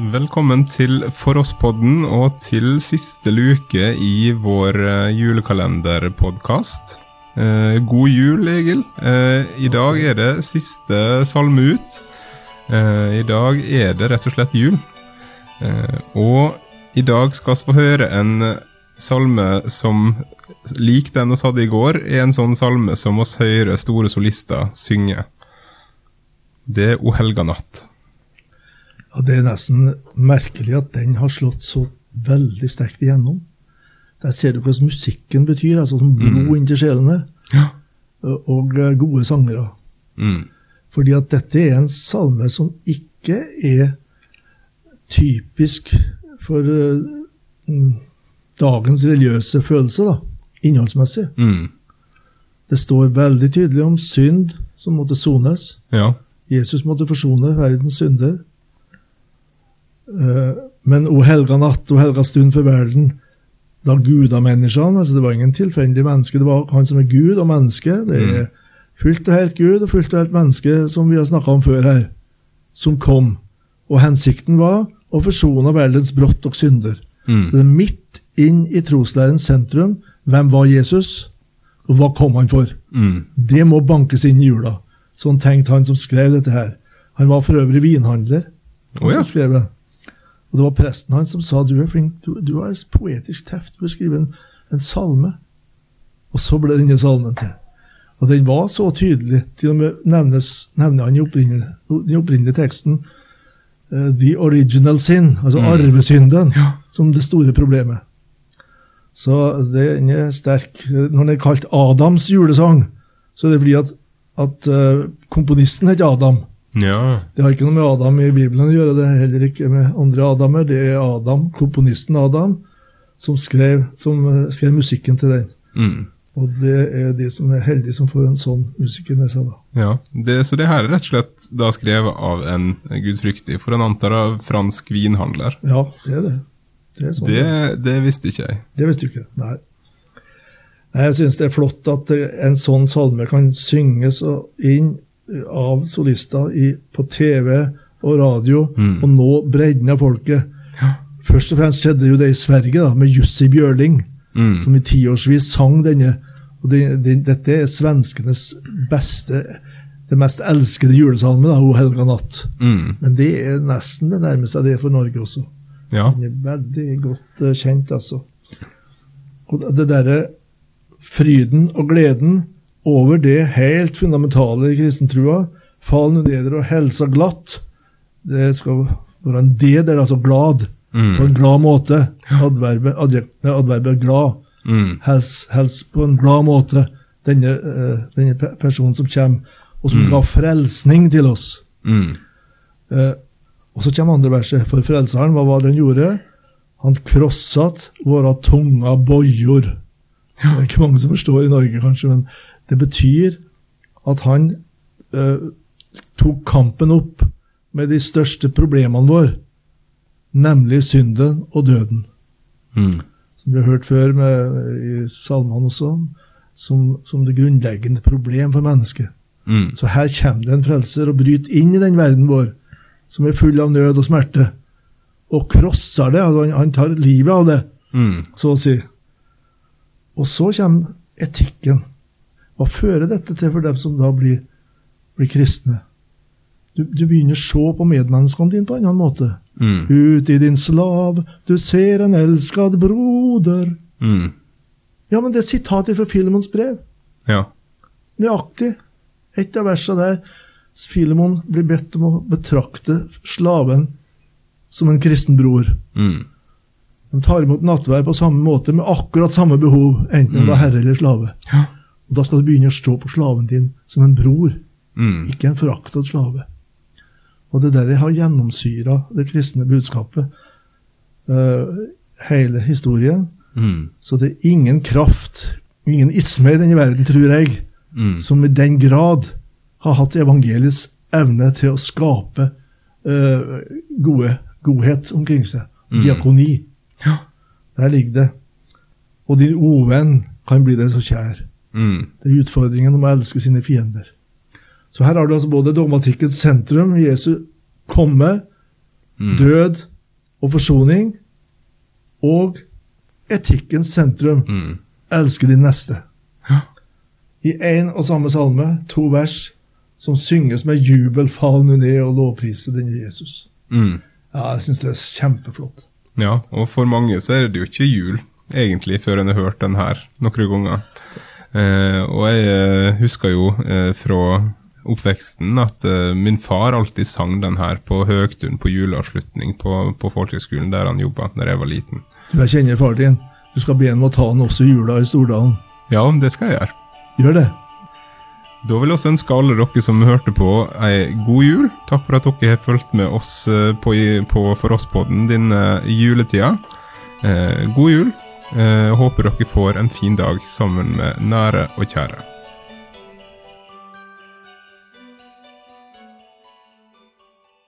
Velkommen til For oss-podden og til siste luke i vår eh, julekalenderpodkast. Eh, god jul, Egil. Eh, I dag er det siste salme ut. Eh, I dag er det rett og slett jul. Eh, og i dag skal vi få høre en salme som, lik den vi hadde i går, er en sånn salme som oss hører store solister synge. Det er O helga natt. Ja, Det er nesten merkelig at den har slått så veldig sterkt igjennom. Der ser du hva musikken betyr, altså som blod Mm. inn til sjelene, Ja. og eh, gode sangere. Mm. Fordi at dette er en salme som ikke er typisk for mm, dagens religiøse følelse, da, innholdsmessig. Mm. Det står veldig tydelig om synd som måtte sones. Ja. Jesus måtte forsone verdens synder. Eh, Men o helga natt, o helga stund for verden, da gudamenneskene altså Det var ingen tilfeldig menneske, det var han som er Gud og menneske. Det er fullt og helt Gud og fullt og helt menneske, som vi har snakka om før her, som kom. Og hensikten var å forsone verdens brott og synder. Mm. Så det er midt inn i troslærens sentrum. Hvem var Jesus, og hva kom han for? Mm. Det må bankes inn i jula. Sånn tenkte han som skrev dette her. Han var for øvrig vinhandler. han Å ja. som skrev det. Og det var presten hans som sa du er flink, du, du har poetisk teft, du har skrevet en, en salme. Og så ble denne salmen til. Og den var så tydelig, til og med nevnes, nevner han i den opprinnelige teksten uh, The original sin, altså Mm. arvesynden, Ja. som det store problemet. Så den er sterk. Når den er kalt Adams julesang, så er det fordi at, at uh, komponisten heter Adam. Ja. Det har ikke noe med Adam i Bibelen å gjøre, det er heller ikke med andre Adamer. Det er Adam, komponisten Adam, som skrev, som eh, skrev musikken til den. Mm. Og det er de som er heldige som får en sånn musiker med seg, da. ja. Det, så det her er rett og slett da skrevet av en gudfryktig, for en antar av fransk vinhandler. Ja, det er det. Det, er sånn. Det, det. visste ikke jeg. det visste du ikke. Nei. Nei, Jeg syns det er flott at en sånn salme kan synges inn av solister i, på TV og radio, Mm. og nå bredden av folket. Ja. Først og fremst skjedde jo det i Sverige, da, med Jussi Bjørling. Mm. som i tiårsvis sang denne. Og det, det, dette er svenskenes beste, det mest elskede julesalme, da, O helga natt. Mm. Men det er nesten det nærmeste det er for Norge også. Ja. Den er veldig godt uh, kjent, altså. Og det derre fryden og gleden over det helt fundamentale i kristentrua, fall neder og helsa glatt, det skal være en D der, altså glad, på Mm. en glad måte. Adverbet, adjekt, adverbet glad Mm. hels, hels på en glad måte denne, eh, denne personen som kommer, og som Mm. ga frelsning til oss. Mm. Eh, og så kommer andre verset. For frelseren, hva var det han gjorde? Han krosset våre tunga bojor. Det er ikke mange som forstår i Norge, kanskje, men det betyr at han eh, tok kampen opp med de største problemene våre, nemlig synden og døden Mm. som vi har hørt før med, i salmene også, som, som det grunnleggende problem for mennesket. Mm. Så her kommer det en frelser og bryter inn i den verden vår, som er full av nød og smerte, og krosser det. Altså han, han tar livet av det, Mm. så å si. Og så kommer etikken. Hva fører dette til for dem som da blir, blir kristne? Du, du begynner å se på medmenneskene dine på en annen måte. Mm. Ut i din slav, du ser en elskad broder. Mm. Ja, men det er sitatet fra Filemons brev. Ja. Nøyaktig. Et av versene der Filemon blir bedt om å betrakte slaven som en kristen bror. Mm. De tar imot nattverd på samme måte, med akkurat samme behov, enten det er herre eller slave. Ja. Og Da skal du begynne å stå på slaven din som en bror, Mm. ikke en foraktet slave. Og det der jeg har gjennomsyra det kristne budskapet, uh, hele historien. Mm. Så det er ingen kraft, ingen isme i denne verden, tror jeg, Mm. som i den grad har hatt evangeliets evne til å skape uh, gode, godhet omkring seg. Mm. Diakoni. Ja. Der ligger det. Og din ovenn kan bli deg så kjær. Mm. Det er utfordringen om å elske sine fiender. Så her har du altså både dogmatikkens sentrum, Jesu komme, Mm. død og forsoning, og etikkens sentrum. Mm. Elske din neste. Ja. I én og samme salme, to vers, som synges med jubel, fall nu ned og lovprise denne Jesus. Mm. Ja, jeg syns det er kjempeflott. Ja, og for mange så er det jo ikke jul, egentlig, før en har hørt den her noen ganger. Eh, og jeg eh, husker jo eh, fra oppveksten at eh, min far alltid sang den her på høgtun på juleavslutning på, på folkehøgskolen der han jobba da jeg var liten. Du, jeg kjenner far din. Du skal be ham å ta han også i jula i Stordalen. Ja, det skal jeg gjøre. Gjør det. Da vil jeg også ønske alle dere som hørte på, ei god jul. Takk for at dere har fulgt med oss eh, på, på For oss-podden denne juletida. Eh, god jul. Eh, håper dere får en fin dag sammen med nære og kjære.